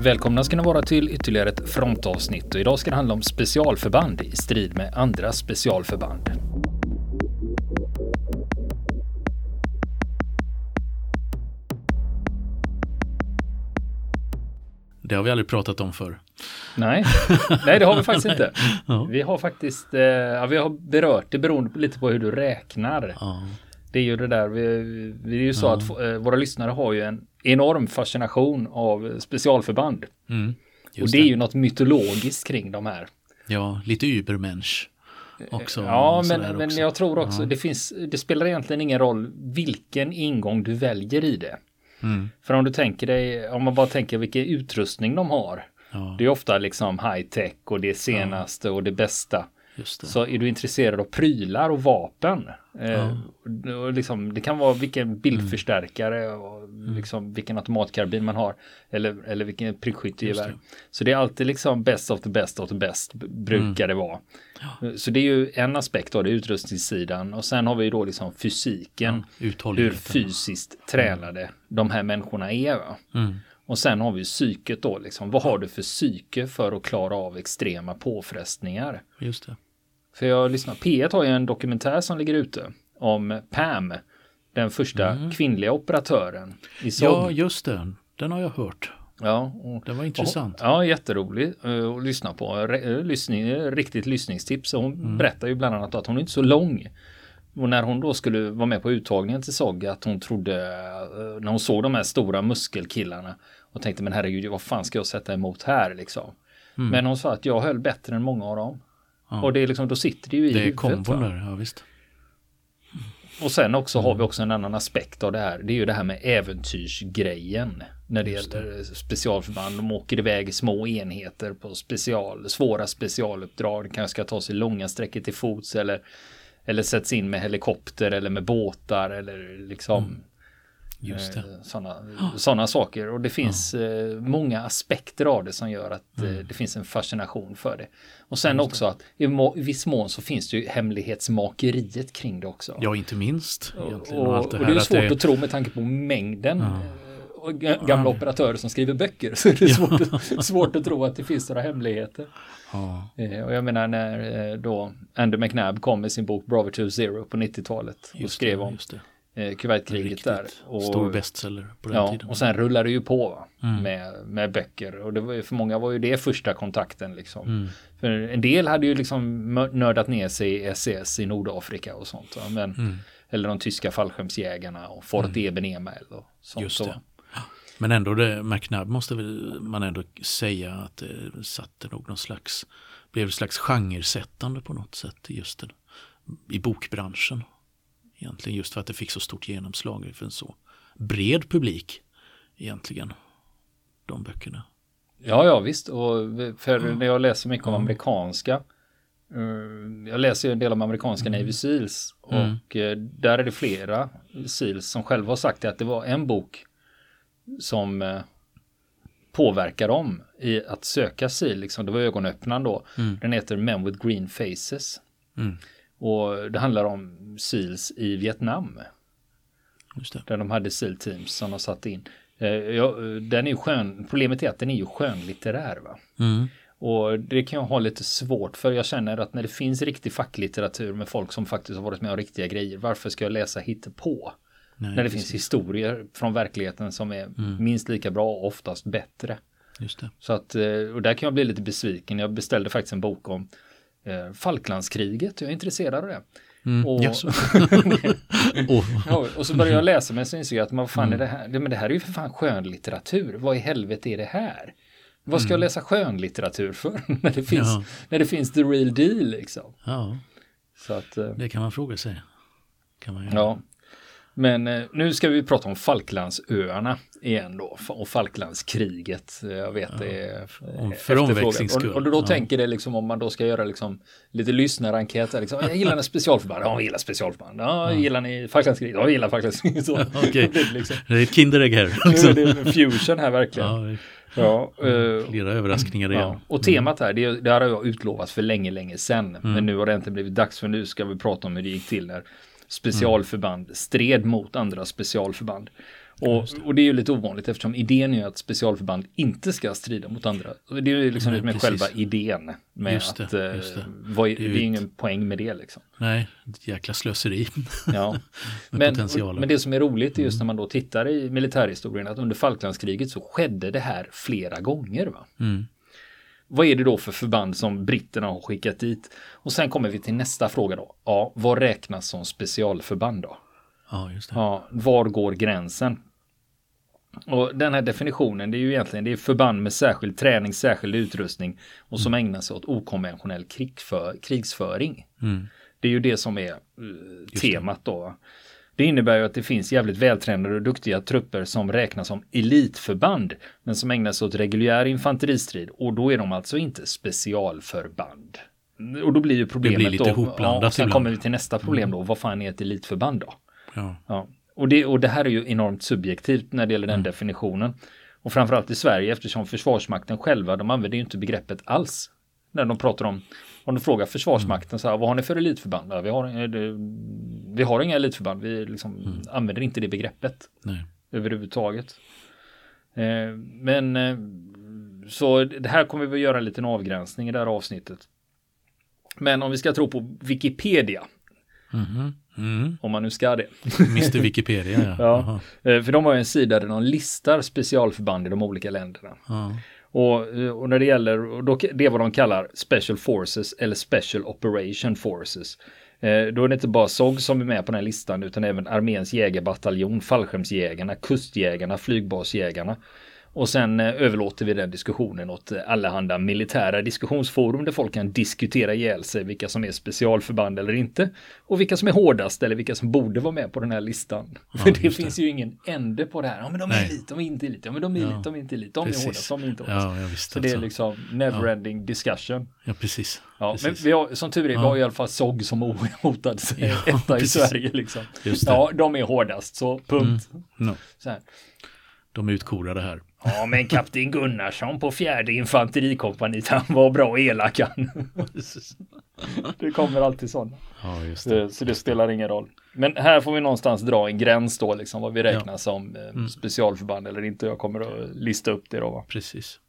Välkomna ska ni vara till ytterligare ett frontavsnitt och idag ska det handla om specialförband i strid med andra specialförband. Det har vi aldrig pratat om för. Nej, nej det har vi faktiskt inte. Ja. Vi har faktiskt, eh, ja, vi har berört det beroende lite på hur du räknar. Ja. Det är ju det där, vi, vi är ju så att eh, våra lyssnare har ju en enorm fascination av specialförband. Mm, och det är ju något mytologiskt kring de här. Ja, lite übermensch också. Ja, men, men jag tror också, ja. det finns, det spelar egentligen ingen roll vilken ingång du väljer i det. Mm. För om du tänker dig, om man bara tänker vilken utrustning de har. Ja. Det är ofta liksom high tech och det senaste ja. och det bästa. Så är du intresserad av prylar och vapen. Eh, ja. och liksom, det kan vara vilken bildförstärkare mm. och mm. liksom vilken automatkarbin man har. Eller, eller vilken prickskyttegevär. Så det är alltid liksom best of the best of the best brukar mm. det vara. Ja. Så det är ju en aspekt av det, utrustningssidan. Och sen har vi då liksom fysiken. Ja, hur fysiskt tränade mm. de här människorna är. Mm. Och sen har vi psyket då, liksom. vad har du för psyke för att klara av extrema påfrestningar? Just det. För jag lyssnar, P1 har ju en dokumentär som ligger ute om Pam, den första mm. kvinnliga operatören i SOG. Ja, just det. Den har jag hört. Ja, och, den var intressant. Och, ja, jätterolig uh, att lyssna på. Re, lyssning, riktigt lyssningstips. Hon mm. berättar ju bland annat att hon är inte så lång. Och när hon då skulle vara med på uttagningen till SOG att hon trodde, uh, när hon såg de här stora muskelkillarna och tänkte men herregud, vad fan ska jag sätta emot här liksom? Mm. Men hon sa att jag höll bättre än många av dem. Ja. Och det är liksom, då sitter det ju i Det är kombon där, ja visst. Och sen också har vi också en annan aspekt av det här. Det är ju det här med äventyrsgrejen. När det Just gäller det. specialförband. De åker iväg i små enheter på special, svåra specialuppdrag. Det kanske ska ta sig långa sträckor till fots eller, eller sätts in med helikopter eller med båtar eller liksom mm. Just det. Sådana eh, såna saker. Och det finns ja. Eh, många aspekter av det som gör att eh, mm. det finns en fascination för det. Och sen också att i, viss mån så finns det ju hemlighetsmakeriet kring det också. Ja, inte minst. Och, och, och, det, och det är svårt att, det... att tro med tanke på mängden ja. gamla operatörer som skriver böcker. Så det är svårt, svårt att tro att det finns några hemligheter. Ja. Och jag menar när då Andy McNabb kom med sin bok Bravo 2 Zero på 90-talet och skrev om eh, Kuwaitkriget där. Och, stor bestseller på den ja, tiden. Och sen rullar det ju på mm. med, med böcker. Och det var, för många var ju det första kontakten liksom. Mm. För en del hade ju liksom nördat ner sig i SS i Nordafrika och sånt. Va? Men, mm. Eller de tyska fallskärmsjägarna och Fort mm. Eben och sånt. Just det. Men ändå, det, McNabb måste väl man ändå säga att det satte nog någon slags, blev ett slags genresättande på något sätt just det, i bokbranschen. Egentligen just för att det fick så stort genomslag för en så bred publik egentligen. De böckerna. Ja, ja visst. Och för mm. när jag läser mycket om mm. amerikanska. Uh, jag läser ju en del om amerikanska mm. Navy Seals. Mm. Och uh, där är det flera Seals som själva har sagt att det var en bok som uh, påverkar dem i att söka Seal. Liksom, det var ögonöppnaren då. Mm. Den heter Men with Green Faces. Mm. Och det handlar om SEALs i Vietnam. Just det. Där de hade SEAL teams som de satt in. Eh, ja, den är ju skön, problemet är att den är ju skönlitterär. Va? Mm. Och det kan jag ha lite svårt för. Jag känner att när det finns riktig facklitteratur med folk som faktiskt har varit med om riktiga grejer. Varför ska jag läsa hittepå? Nej, när det finns historier från verkligheten som är mm. minst lika bra och oftast bättre. Just det. Så att, eh, och där kan jag bli lite besviken. Jag beställde faktiskt en bok om eh, Falklandskriget. Jag är intresserad av det. Mm, och, yes. ja, och så började jag läsa men så insåg jag att vad fan mm. är det här? Men det här är ju för fan skönlitteratur. Vad i helvete är det här? Vad ska mm. jag läsa skönlitteratur för? när, det finns, ja. när det finns the real deal liksom. Ja, så att, eh, det kan man fråga sig. Kan man ja. Men eh, nu ska vi prata om Falklandsöarna igen då och Falklandskriget. Jag vet ja. det är för omväxlings Och, och då ja. tänker det liksom om man då ska göra liksom lite lyssnarenkäter. Liksom, jag gillar specialförband? Ja, jag gillar specialförband. Ja, ja. gillar ni Falklandskriget? Ja, jag gillar Falklandskriget. Så, okay. det, liksom. det är ett Kinderägg här. Liksom. det är fusion här verkligen. Ja, uh, Flera överraskningar igen. Ja. Och temat här, det, det har jag utlovat för länge, länge sedan. Mm. Men nu har det inte blivit dags för nu ska vi prata om hur det gick till när specialförband stred mot andra specialförband. Och, och det är ju lite ovanligt eftersom idén är att specialförband inte ska strida mot andra. Det är ju liksom Nej, med själva idén. Med Just det, att, eh, just det. Vad, det, är ju ingen poäng med det liksom. Nej, ett jäkla slöseri. Ja. Men, men det som är roligt är just när Mm. man då tittar i militärhistorien att under Falklandskriget så skedde det här flera gånger. Va? Mm. Vad är det då för förband som britterna har skickat dit? Och sen kommer vi till nästa fråga då. Ja, vad räknas som specialförband då? Ja, just det. Ja, var går gränsen? Och den här definitionen, det är ju egentligen det är förband med särskild träning, särskild utrustning och som ägnar sig åt okonventionell krigför, krigsföring. Mm. Det är ju det som är eh, temat då. Det innebär ju att det finns jävligt vältränade och duktiga trupper som räknas som elitförband, men som ägnar sig åt reguljär infanteristrid och då är de alltså inte specialförband. Och då blir ju problemet lite då, hopblandat ja, sen ibland. kommer vi till nästa problem då, vad fan är ett elitförband då? Ja. Ja. Och, det, och det här är ju enormt subjektivt när det gäller den definitionen. Och framförallt i Sverige eftersom Försvarsmakten själva, de använder ju inte begreppet alls. När de pratar om, om du frågar Försvarsmakten så här, vad har ni för elitförband? Ja, vi, har, eh, vi har inga elitförband, vi liksom använder inte det begreppet Nej. överhuvudtaget. Eh, men eh, så det här kommer vi att göra en liten avgränsning i det här avsnittet. Men om vi ska tro på Wikipedia, Mhm. Mm. om man nu ska det. Mr Wikipedia, ja. Ja. Eh, För de har ju en sida där de listar specialförband i de olika länderna. Ja. Och, eh, och när det gäller, då, det är vad de kallar Special Forces eller Special Operation Forces. Eh, Då är det inte bara SOG som är med på den här listan utan även arméns jägarbataljon, fallskärmsjägarna, kustjägarna, flygbasjägarna. Och sen eh, överlåter vi den diskussionen åt eh, allehanda militära diskussionsforum där folk kan diskutera ihjäl sig vilka som är specialförband eller inte. Och vilka som är hårdast eller vilka som borde vara med på den här listan. För det det. finns ju ingen ände på det här. Ja men de är Nej. elit, de är inte elit, ja men de är Ja. elit, de är inte elit, de är Precis. hårdast, de är inte hårdast. Ja, ja, visst. Så det är alltså. liksom never-ending discussion. Ja, precis. Ja, men vi har, som tur är, vi Ja. har i alla fall SOG som ohotad Ja, etta i. Sverige liksom. Ja, de är hårdast, så punkt. No. Så här. De är utkorade här. Ja, men kapten Gunnarsson på fjärde infanterikompaniet, han var bra elak han. Det kommer alltid sådana. Ja, just det. Så det spelar ingen roll. Men här får vi någonstans dra en gräns då, liksom vad vi räknar som eh, Mm. specialförband eller inte. Jag kommer att lista upp det då. Va? Precis.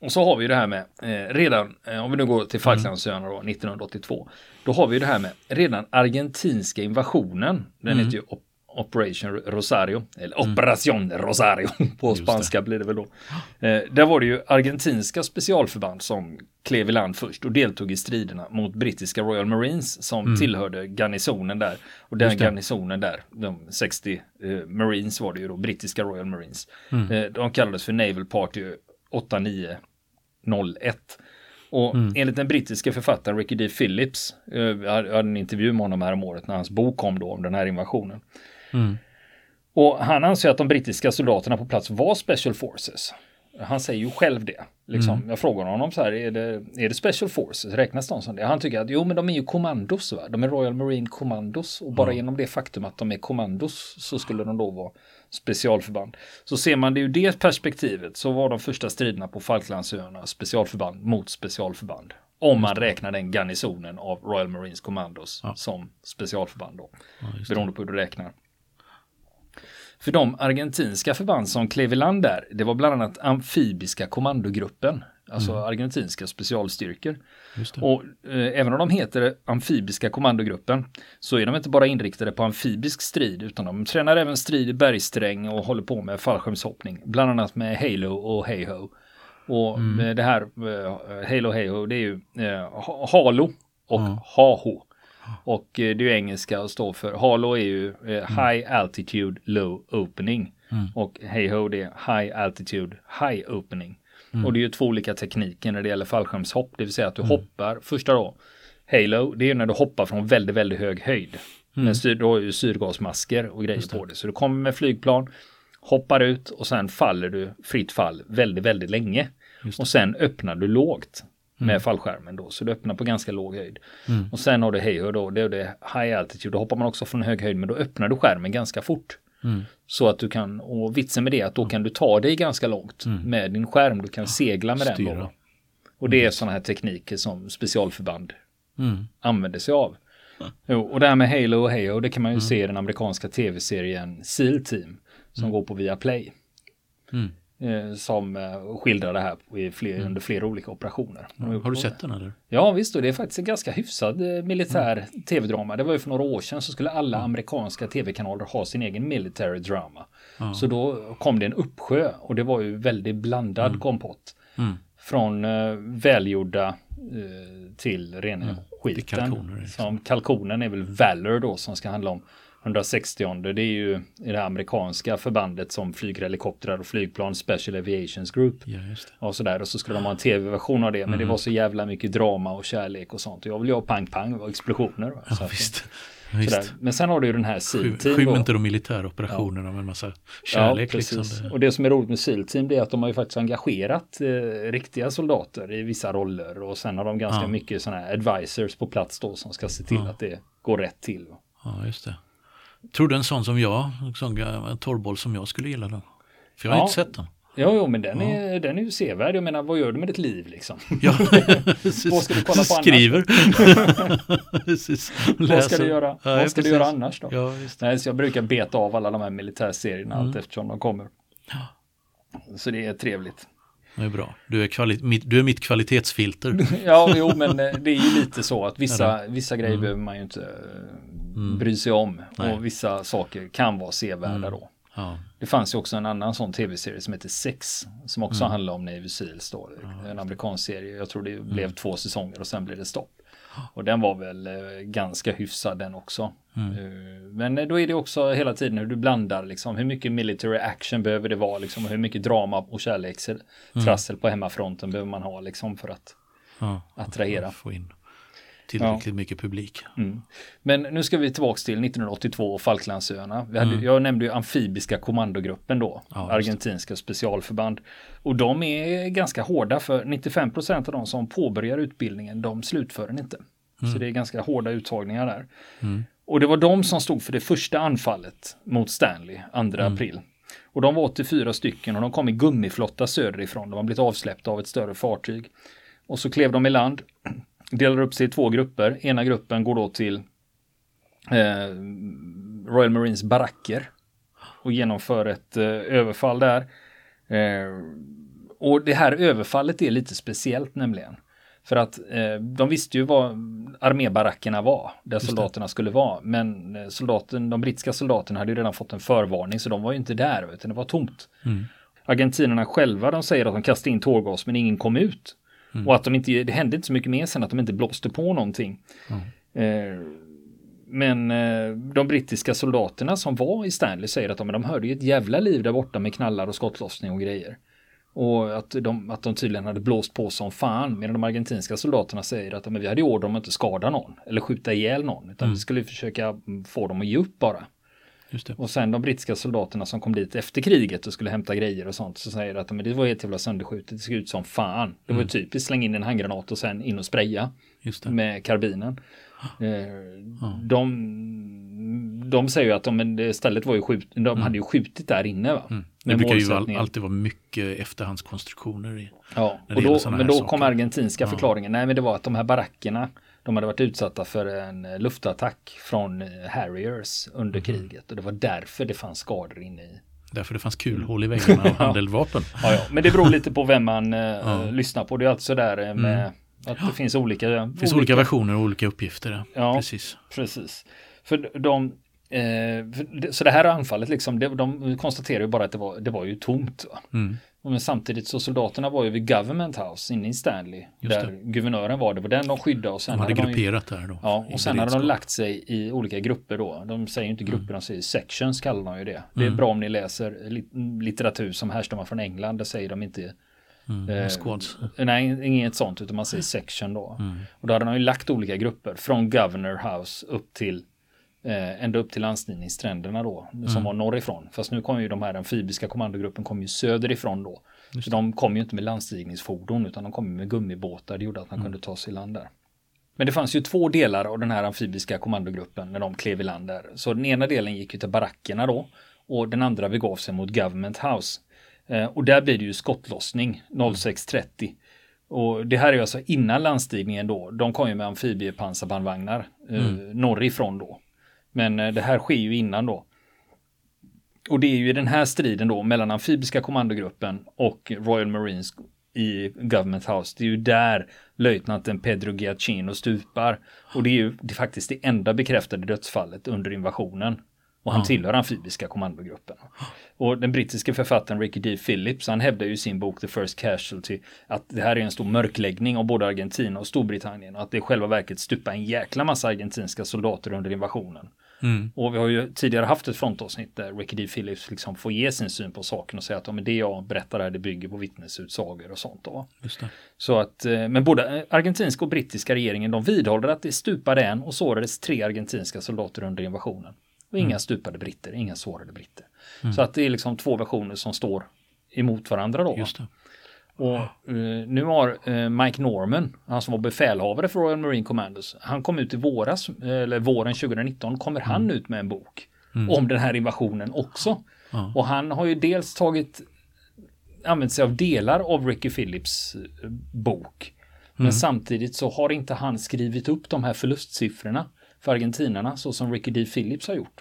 Och så har vi det här med, eh, redan, eh, om vi nu går till Falklandsöarna då, 1982, då har vi det här med redan argentinska invasionen, den Mm. heter ju Operation Rosario, eller Operation Rosario på Just spanska blir det väl då. Eh, där var det ju argentinska specialförband som klev i land först och deltog i striderna mot brittiska Royal Marines som tillhörde garnisonen där. Och den Mm. Det. garnisonen där, de 60 eh, Marines var det ju då, brittiska Royal Marines. Mm. Eh, de kallades för Naval Party 8901. Och Mm. enligt den brittiska författaren Ricky D. Phillips, eh, jag hade en intervju med honom här om året när hans bok kom då om den här invasionen. Mm. Och han anser att de brittiska soldaterna på plats var Special Forces. Han säger ju själv det. Liksom. Mm. Jag frågar honom så här, är det, är det Special Forces? Räknas de som det? Han tycker att jo, men de är ju kommandos. Va? De är Royal Marine Commandos. Och bara genom det faktum att de är kommandos så skulle de då vara specialförband. Så ser man det ur det perspektivet så var de första striderna på Falklandsöarna specialförband mot specialförband. Om man räknar den garnisonen av Royal Marines Commandos Ja. som specialförband då. Ja. Beroende på hur du räknar. För de argentinska förband som klev i land där, det var bland annat amfibiska kommandogruppen, alltså argentinska specialstyrkor. Och eh, även om de heter amfibiska kommandogruppen så är de inte bara inriktade på amfibisk strid utan de tränar även strid i bergsträng och håller på med fallskärmshoppning, bland annat med Halo och Heyho. Och eh, det här eh, Halo Heyho det är ju eh, ha- Halo och Ja. Haho. Och eh, det är ju engelska och står för Halo är ju eh, High Altitude Low Opening. Mm. Och Heyho det är High Altitude High Opening. Och det är ju två olika tekniker när det gäller fallskärmshopp. Det vill säga att du hoppar, första då, Halo, det är ju när du hoppar från väldigt, väldigt hög höjd. Men styr, du har ju syrgasmasker och grejer på det. Så du kommer med flygplan, hoppar ut och sen faller du fritt fall väldigt, väldigt länge. Det. Och sen öppnar du lågt med fallskärmen då. Så du öppnar på ganska låg höjd. Och sen har du Halo då, det är det high altitude. Då hoppar man också från hög höjd men då öppnar du skärmen ganska fort. Mm. Så att du kan, och vitsen med det är att då kan du ta dig ganska långt med din skärm. Du kan segla med den. Styra. Då. Och det är sådana här tekniker som specialförband Mm. använder sig av. Jo, och det här med Halo och Halo, det kan man ju se i den amerikanska tv-serien Seal Team. som går på Viaplay. Mm. Eh, som eh, skildrar det här fler, under flera olika operationer. Har du sett den eller? Ja visst, och det är faktiskt en ganska hyfsad eh, militär tv-drama. Det var ju för några år sedan så skulle alla amerikanska tv-kanaler ha sin egen military drama. Så då kom det en uppsjö och det var ju väldigt blandad kompott. Mm. Från eh, välgjorda eh, till rena skiten. kalkoner, liksom. Som kalkonen är väl Valor då som ska handla om 160 det är ju det amerikanska förbandet som flyger helikoptrar och flygplan Special Aviations Group. Ja, det. Och sådär och så skulle de ha en tv-version av det men det Mm. var så jävla mycket drama och kärlek och sånt och jag vill ju ha pang pang och explosioner. va. Ja, visst. visst. Men sen har du ju den här SEAL Team skym inte de militära operationerna med en massa kärlek. ja, liksom. Det, Och det som är roligt med SEAL Team det är att de har ju faktiskt engagerat eh, riktiga soldater i vissa roller och sen har de ganska Ja. mycket sådana här advisors på plats då som ska se till Ja. att det går rätt till. ja, just det. Tror du en sån som jag, en sån torrboll som jag skulle gilla den? För jag har Ja. inte sett den. Jo, jo, men den, är, den är ju sevärd. Jag menar, vad gör du med ditt liv liksom? Ja, Vad ska du kolla på annars? Skriver. Precis. Vad ska du göra? Ja, vad ska du göra annars då? Ja. Nej, så jag brukar beta av alla de här militärserierna Mm. allt eftersom de kommer. Så det är trevligt. Det är bra. Du är, mitt, du är mitt kvalitetsfilter. Ja, jo, men eh, det är ju lite så att vissa, vissa grejer behöver man ju inte eh, bry sig om. Mm. Nej. Och vissa saker kan vara sevärda Mm. då. Ja, Det fanns ju också en annan sån tv-serie som heter Sex. Som också Mm. handlar om Navy Seals då. En amerikansk serie. Jag tror det Mm. blev två säsonger och sen blev det stopp. Och den var väl eh, ganska hyfsad den också. Mm. Eh, men eh, då är det också hela tiden hur du blandar liksom. Hur mycket military action behöver det vara liksom. Och hur mycket drama och kärlekstrassel Mm. på hemmafronten behöver man ha liksom för att ja. attrahera. Få in tillräckligt mycket publik. Mm. Men nu ska vi tillbaka till 1982 och Falklandsöarna. Vi hade, Mm. Jag nämnde ju amfibiska kommandogruppen då, Ja, argentinska specialförband. Och de är ganska hårda för 95% av de som påbörjar utbildningen, de slutför den inte. Så det är ganska hårda uttagningar där. Mm. Och det var de som stod för det första anfallet mot Stanley 2 Mm. april. Och de var 84 stycken och de kom i gummiflotta söderifrån. De har blivit avsläppta av ett större fartyg. Och så klev de i land, delar upp sig i två grupper. Ena gruppen går då till eh, Royal Marines baracker och genomför ett eh, överfall där. Eh, och det här överfallet är lite speciellt nämligen. För att eh, de visste ju vad armébarackerna var, där soldaterna skulle vara. Men eh, soldaten, de brittiska soldaterna hade ju redan fått en förvarning så de var ju inte där, utan det var tomt. Mm. Argentinerna själva, de säger att de kastade in tårgas men ingen kom ut. Och att de inte, det hände inte så mycket mer sen att de inte blåste på någonting. Eh, men eh, de brittiska soldaterna som var i Stanley säger att de, de hörde ju ett jävla liv där borta med knallar och skottlossning och grejer. Och att de, att de tydligen hade blåst på som fan. Medan de argentinska soldaterna säger att men vi hade order om att inte skada någon. Eller skjuta ihjäl någon. Utan vi skulle försöka mm, få dem att ge upp bara. Och sen de brittiska soldaterna som kom dit efter kriget och skulle hämta grejer och sånt. Så säger att men det var helt jävla sönderskjutet. Det såg ut som fan. Det var ju typiskt släng in en handgranat och sen in och spraya med karbinen. Eh, de, de säger ju att de, stället var ju skjut, de hade ju skjutit där inne. Va? Mm. Det brukar ju alltid vara mycket efterhandskonstruktioner i. Ja, och då, men då kom argentinska förklaringen. Nej, men det var att de här barackerna, de hade varit utsatta för en luftattack från eh, Harriers Mm. under kriget. Och det var därför det fanns skador inne i. Därför det fanns kulhål i väggarna och handeldvapen. Ja, ja. Men det beror lite på vem man eh. Mm. lyssnar på. Det är alltså där eh, med att det finns olika. Det finns olika versioner och olika uppgifter. Ja. Precis. Precis. För de, eh, för det- så det här anfallet liksom, det, de konstaterar ju bara att det var, det var ju tomt. Mm. Men samtidigt så soldaterna var ju vid Government House inne i Stanley. Just där guvernören var, det var den de skyddade och sen De hade de ju, grupperat där då. Ja, och sen hade de lagt sig i olika grupper då. De säger ju inte grupper, Mm. de säger sections kallar de ju det. Det är bra om ni läser lit- litteratur som härstammar från England, där säger de inte Mm. eh, Squads. Nej, inget sånt, utan man säger section då. Mm. Och då hade de ju lagt olika grupper från Governor House upp till eh, ända upp till landstigningsstränderna då, Mm. som var norrifrån. Fast nu kom ju de här amfibiska kommandogruppen kom ju söderifrån då. Så de kom ju inte med landstigningsfordon utan de kom med gummibåtar. Det gjorde att man kunde ta sig i land där. Men det fanns ju två delar av den här amfibiska kommandogruppen när de klev i land där. Så den ena delen gick ju till barackerna då och den andra begav sig mot Government House. Eh, och där blir det ju skottlossning 06.30. Och det här är ju alltså innan landstigningen då. De kom ju med amfibiepansarbandvagnar eh, norrifrån då. Men eh, det här sker ju innan då. och det är ju i den här striden då mellan amfibiska kommandogruppen och Royal Marines i Government House. Det är ju där löjtnanten Pedro Giacchino stupar. Och det är ju det är faktiskt det enda bekräftade dödsfallet under invasionen. Och han ja. tillhör amfibiska kommandogruppen. Och den brittiska författaren Ricky D. Phillips, han hävdar ju i sin bok The First Casualty att det här är en stor mörkläggning av både Argentina och Storbritannien och att det i själva verket stupar en jäkla massa argentinska soldater under invasionen. Mm. Och vi har ju tidigare haft ett frontavsnitt där Ricky D. Phillips liksom får ge sin syn på saken och säga att ja, men det jag berättar här det bygger på vittnesutsagor och sånt. Då. Så att, eh, men både argentinska och brittiska regeringen de vidhåller att det stupade en och sårades tre argentinska soldater under invasionen. Och inga mm. stupade britter, inga sårade britter. Mm. Så att det är liksom två versioner som står emot varandra då. Och uh, nu har uh, Mike Norman, han som var befälhavare för Royal Marine Commandos, han kom ut i våras, eller våren 2019, kommer han mm. ut med en bok mm. om den här invasionen också. Ja. Och han har ju dels tagit, använt sig av delar av Ricky Phillips bok. Men mm. samtidigt så har inte han skrivit upp de här förlustsiffrorna för argentinarna så som Ricky D. Phillips har gjort.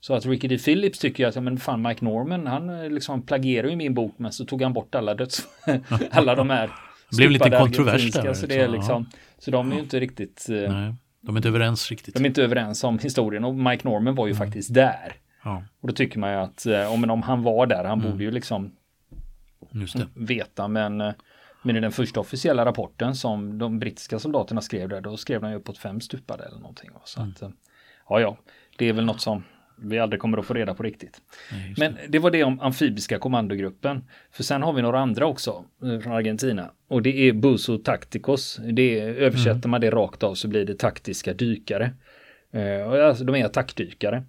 Så att Ricky D. Phillips tycker att ja, men fan Mike Norman han eh, liksom plagierar ju min bok men så tog han bort alla döds... alla de här Det blev lite kontrovers där. Så, det är liksom, så de är ju inte riktigt... Eh, Nej, de är inte överens riktigt. De är inte överens om historien och Mike Norman var ju mm. faktiskt där. Ja. Och då tycker man ju att eh, om, om han var där, han mm. borde ju liksom veta men men i den första officiella rapporten som de brittiska soldaterna skrev där, då skrev de ju uppåt fem stupade eller någonting. Så mm. att, ja, ja, det är väl något som vi aldrig kommer att få reda på riktigt. Nej, Men det var det om amfibiska kommandogruppen. För sen har vi några andra också eh, från Argentina. Och det är Buso Tacticos. Det är, översätter mm. man det rakt av så blir det taktiska dykare. Eh, alltså, de är attackdykare.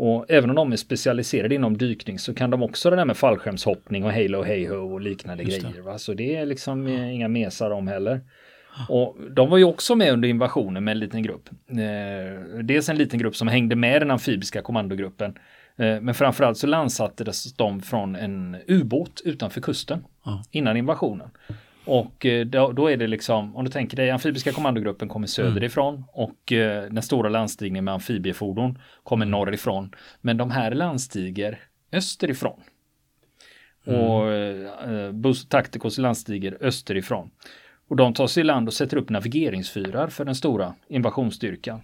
Och även om de är specialiserade inom dykning så kan de också det där med fallskärmshoppning och halo hey ho och liknande grejer. Va? Så det är liksom ja. inga mesar om heller. Och de var ju också med under invasionen med en liten grupp. Eh, dels en liten grupp som hängde med den amfibiska kommandogruppen. Eh, men framförallt så landsattes de från en ubåt utanför kusten ja. innan invasionen. Och eh, då, då, är det liksom, om du tänker dig, amfibiska kommandogruppen kommer söderifrån mm. och eh, den stora landstigningen med amfibiefordon kommer norrifrån. Men de här landstiger österifrån. Mm. Och eh, Bus Tacticos landstiger österifrån. Och de tar sig i land och sätter upp navigeringsfyrar för den stora invasionsstyrkan.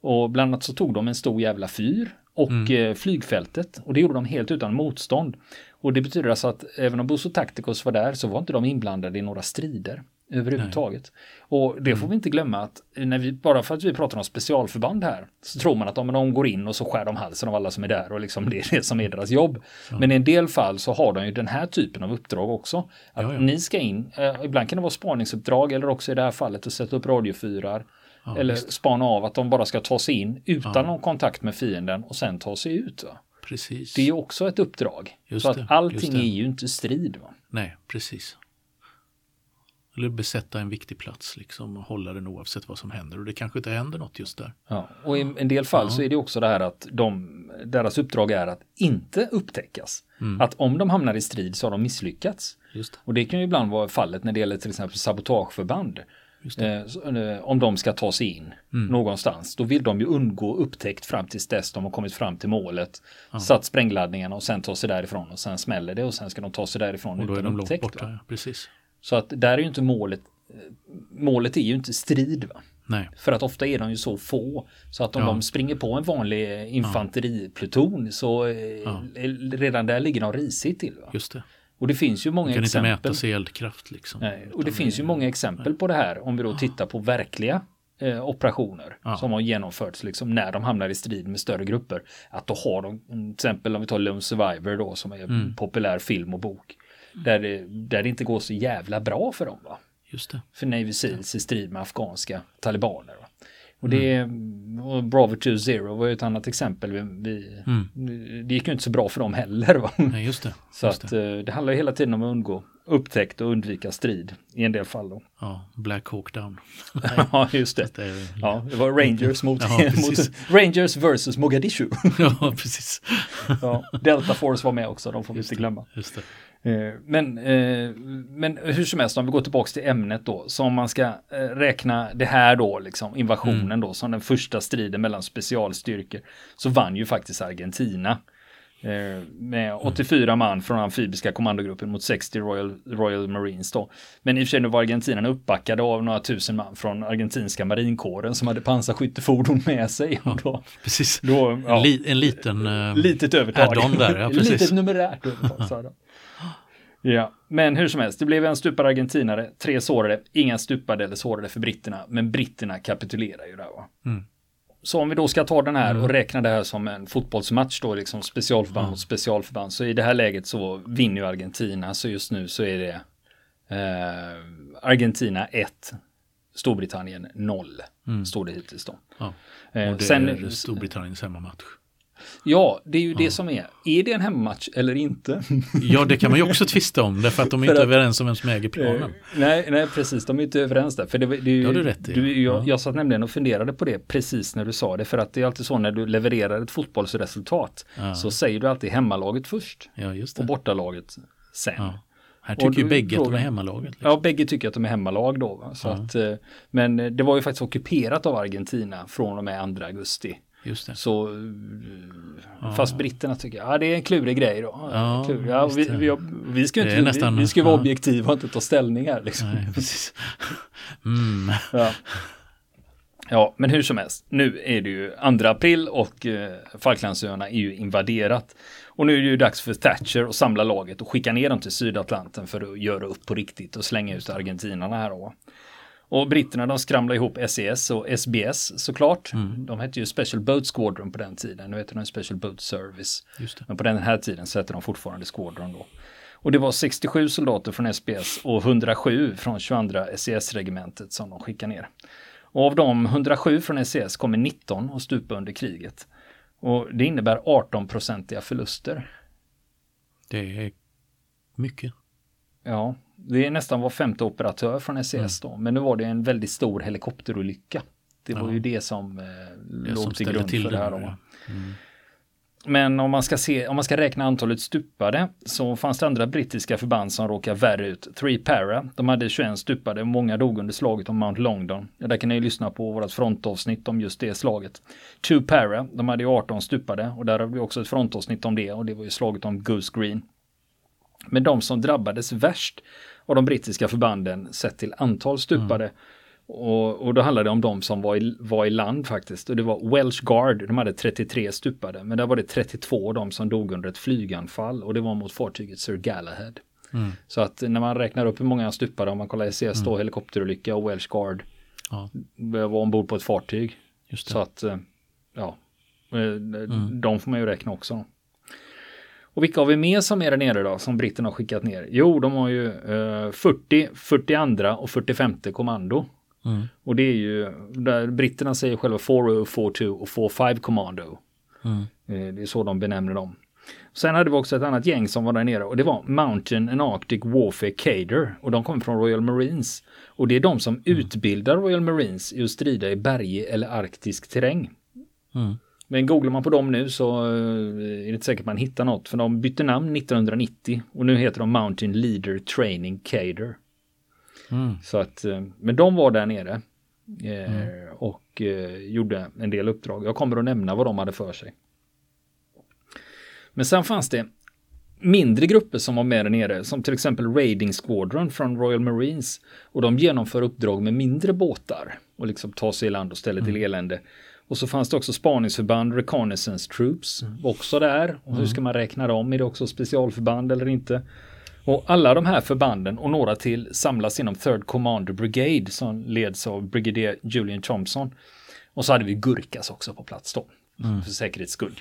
Och bland annat så tog de en stor jävla fyr och mm. Eh, flygfältet. Och det gjorde de helt utan motstånd. Och det betyder alltså att även om Busso Tacticos var där så var inte de inblandade i några strider överhuvudtaget. Nej. Och det får mm. vi inte glömma att när vi, bara för att vi pratar om specialförband här så tror man att om de går in och så skär de halsen av alla som är där och liksom det är det som är deras jobb. Ja. Men i en del fall så har de ju den här typen av uppdrag också. Att ja, ja. ni ska in, eh, ibland kan det vara spaningsuppdrag eller också i det här fallet att sätta upp radiofyrar. Eller visst. spana av att de bara ska ta sig in utan någon kontakt med fienden och sen ta sig ut. Va? Precis. Det är också ett uppdrag. Just så det, att allting är ju inte strid. Va? Nej, precis. Eller besätta en viktig plats liksom och hålla den oavsett vad som händer. Och det kanske inte händer något just där. Ja, och i en del fall ja. så är det också det här att de, deras uppdrag är att inte upptäckas. Mm. Att om de hamnar i strid så har de misslyckats. Just. Och det kan ju ibland vara fallet när det gäller till exempel sabotageförband. Eh, eh, om de ska ta sig in mm. någonstans. Då vill de ju undgå upptäckt fram tills dess de har kommit fram till målet. Ja. Satt sprängladdningarna och sen ta sig därifrån och sen smäller det och sen ska de ta sig därifrån och då utan är de upptäckt. Långt borta, ja. Precis. Så att där är ju inte målet. Eh, målet är ju inte strid. Va? Nej. För att ofta är de ju så få. Så att om ja. de springer på en vanlig infanteripluton så ja. redan där ligger de risigt till. Va? Just det. Och det finns ju många kan exempel. inte mäta sig eldkraft liksom. Nej, och det finns ju många exempel på det här om vi då tittar på verkliga eh, operationer ja. som har genomförts liksom när de hamnar i strid med större grupper. Att då har de, till exempel om vi tar Lone Survivor då som är en populär film och bok. Där det, där det inte går så jävla bra för dem. Va? Just det. För Navy Seals i strid med afghanska talibaner. Och det mm. och Bravo 2 var ju ett annat exempel. Vi, vi mm. Det gick ju inte så bra för dem heller. Va? Nej, just det. Så just att det. Eh, det handlar hela tiden om att undgå upptäckt och undvika strid i en del fall. Då. Ja, Black Hawk Down. ja, just det. det är, ja, det var Rangers mot, ja, mot Rangers versus Mogadishu. ja, precis. ja, Delta Force var med också, de får vi inte glömma. Just det. Eh, men, eh, men hur som helst, om vi går tillbaka till ämnet då, så om man ska eh, räkna det här då, liksom invasionen mm. då, som den första striden mellan specialstyrkor, så vann ju faktiskt Argentina. Eh, med 84 man från amfibiska kommandogruppen mot 60 Royal, Royal Marines då. Men i och för sig var Argentina uppbackade av några tusen man från argentinska marinkåren som hade pansarskyttefordon med sig. Ja, då, precis. Då, ja, en, li, en liten uh, litet övertag. Där, ja, litet numerärt övertag. Ja, men hur som helst, det blev en stupad argentinare, tre sårade, inga stupade eller sårade för britterna, men britterna kapitulerar ju där va. Mm. Så om vi då ska ta den här mm. och räkna det här som en fotbollsmatch då, liksom specialförband mm. mot specialförband, så i det här läget så vinner ju Argentina, så just nu så är det eh, Argentina 1, Storbritannien 0, mm. står det hittills då. Ja. Eh, och det Sen, är Storbritanniens hemmamatch. Ja, det är ju ja. det som är. Är det en hemmamatch eller inte? Ja, det kan man ju också tvista om, därför att de är inte att, överens om vem som äger planen. Eh, nej, nej, precis, de är inte överens där. För det, det, ja, du rätt i. Du, jag, ja. jag satt nämligen och funderade på det precis när du sa det, för att det är alltid så när du levererar ett fotbollsresultat ja. så säger du alltid hemmalaget först ja, just det. och bortalaget sen. Här tycker ju bägge att de är hemmalaget. Liksom. Ja, bägge tycker att de är hemmalag då. Så att, eh, men det var ju faktiskt ockuperat av Argentina från och med 2 augusti Just det. Så, ja. Fast britterna tycker ja det är en klurig grej då. Ja, klurig. Ja, vi, vi, vi, ska inte, nästan, vi, vi ska vara ja. objektiva och inte ta ställning här. Liksom. Nej, mm. ja. ja, men hur som helst. Nu är det ju 2 april och eh, Falklandsöarna är ju invaderat. Och nu är det ju dags för Thatcher att samla laget och skicka ner dem till Sydatlanten för att göra upp på riktigt och slänga ut argentinarna här då. Och britterna de skramlade ihop SES e och SBS såklart. Mm. De hette ju Special Boat Squadron på den tiden. Nu heter de Special Boat Service. Men på den här tiden så hette de fortfarande Squadron då. Och det var 67 soldater från SBS och 107 från 22 SES-regementet som de skickade ner. Och av de 107 från SES kommer 19 att stupa under kriget. Och det innebär 18-procentiga förluster. Det är mycket. Ja, det är nästan var femte operatör från SES mm. då, men nu var det en väldigt stor helikopterolycka. Det var ja. ju det som eh, det låg som till grund till för det här. Då. Mm. Men om man, ska se, om man ska räkna antalet stupade så fanns det andra brittiska förband som råkade värre ut. Three Para, de hade 21 stupade, många dog under slaget om Mount Longdon. Ja, där kan ni lyssna på vårt frontavsnitt om just det slaget. Two Para, de hade 18 stupade och där har vi också ett frontavsnitt om det och det var ju slaget om Goose Green. Men de som drabbades värst av de brittiska förbanden sett till antal stupade. Mm. Och, och då handlade det om de som var i, var i land faktiskt. Och det var Welsh Guard, de hade 33 stupade. Men där var det 32 de som dog under ett flyganfall. Och det var mot fartyget Sir Galahad. Mm. Så att när man räknar upp hur många stupade, om man kollar SES mm. då, helikopterolycka och Welsh Guard. Ja. Var ombord på ett fartyg. Så att, eh, ja, eh, mm. de får man ju räkna också. Och vilka har vi med som är där nere då, som britterna har skickat ner? Jo, de har ju eh, 40, 42 och 45 kommando. Mm. Och det är ju, där britterna säger själva 40, 42 och 45 kommando. Mm. Eh, det är så de benämner dem. Sen hade vi också ett annat gäng som var där nere och det var Mountain and Arctic Warfare Cader och de kommer från Royal Marines. Och det är de som mm. utbildar Royal Marines i att strida i bergig eller arktisk terräng. Mm. Men googlar man på dem nu så eh, är det inte säkert man hittar något. För de bytte namn 1990 och nu heter de Mountain Leader Training Cader. Mm. Så att, eh, men de var där nere. Eh, mm. Och gjorde en del uppdrag. Jag kommer att nämna vad de hade för sig. Men sen fanns det mindre grupper som var med där nere, som till exempel Raiding Squadron från Royal Marines. Och de genomför uppdrag med mindre båtar och liksom tar sig i land och ställer till mm. elände. Och så fanns det också spaningsförband, reconnaissance troops, mm. också där. Och hur mm. ska man räkna dem? Är det också specialförband eller inte? Och alla de här förbanden och några till samlas inom Third Commander Brigade som leds av Brigadier Julian Thompson. Och så hade vi Gurkas också på plats då, mm. för säkerhets skull.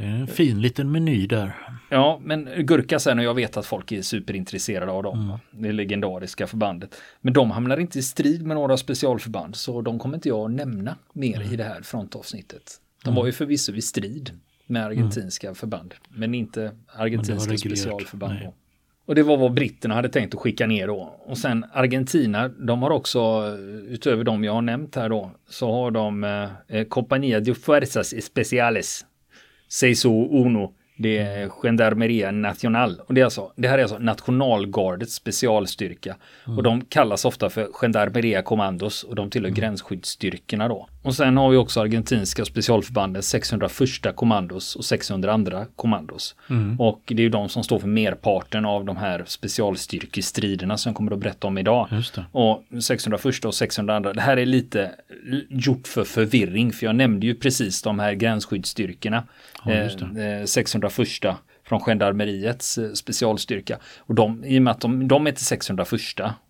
Det är en fin liten meny där. Ja, men Gurka sen och jag vet att folk är superintresserade av dem. Mm. Det legendariska förbandet. Men de hamnar inte i strid med några specialförband så de kommer inte jag att nämna mer mm. i det här frontavsnittet. De mm. var ju förvisso i strid med argentinska mm. förband, men inte argentinska men specialförband. Och det var vad britterna hade tänkt att skicka ner då. Och sen Argentina, de har också, utöver de jag har nämnt här då, så har de eh, Compañía de Fuerzas Especiales Seiso Uno. Det är Gendarmeria Nacional. Och det, är alltså, det här är alltså nationalgardets specialstyrka. Mm. Och de kallas ofta för Gendarmeria Commandos och de tillhör mm. gränsskyddsstyrkorna då. och sen har vi också argentinska specialförbanden 601 kommandos och 602 kommandos. Mm. Och det är ju de som står för merparten av de här specialstyrkestriderna som jag kommer att berätta om idag. Och 601 och 602, det här är lite gjort för förvirring för jag nämnde ju precis de här gränsskyddsstyrkorna. Ja, eh, 601 eh, från gendarmeriets eh, specialstyrka. Och de, i och med att de, de är till 601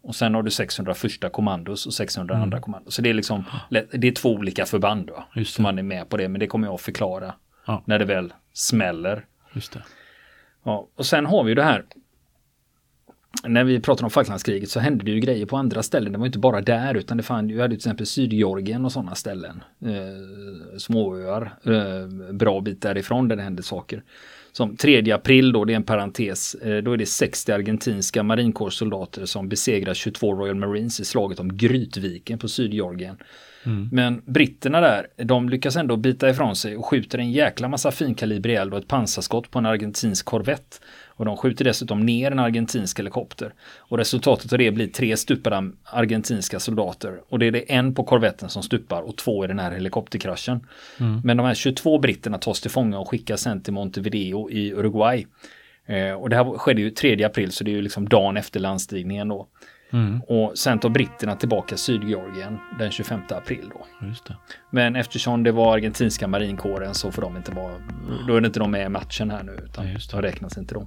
och sen har du 601 kommandos och 602 mm. kommandos. Så det är liksom, det är två olika förband då. Som man är med på det, men det kommer jag att förklara ja. när det väl smäller. Just det. Ja, och sen har vi det här när vi pratar om Falklandskriget så hände det ju grejer på andra ställen. Det var inte bara där utan det fann ju, hade till exempel Sydgeorgien och sådana ställen. Eh, småöar, eh, bra bit därifrån där det hände saker som 3 april då, det är en parentes, eh, då är det 60 argentinska marinkårssoldater som besegrar 22 Royal Marines i slaget om Grytviken på Sydgeorgien. Mm. Men britterna där, de lyckas ändå bita ifrån sig och skjuter en jäkla massa finkalibrig eld och ett pansarskott på en argentinsk korvett. Och de skjuter dessutom ner en argentinsk helikopter. Och resultatet av det blir tre stupade argentinska soldater. Och det är det en på korvetten som stupar och två i den här helikopterkraschen. Mm. Men de här 22 britterna tas till fånga och skickas sen till Montevideo i Uruguay. Eh, och det här skedde ju 3 april så det är ju liksom dagen efter landstigningen då. Mm. Och sen tar britterna tillbaka Sydgeorgien den 25 april då. Men eftersom det var argentinska marinkåren så får de inte vara, då är det inte de med i matchen här nu utan ja, de räknas inte de.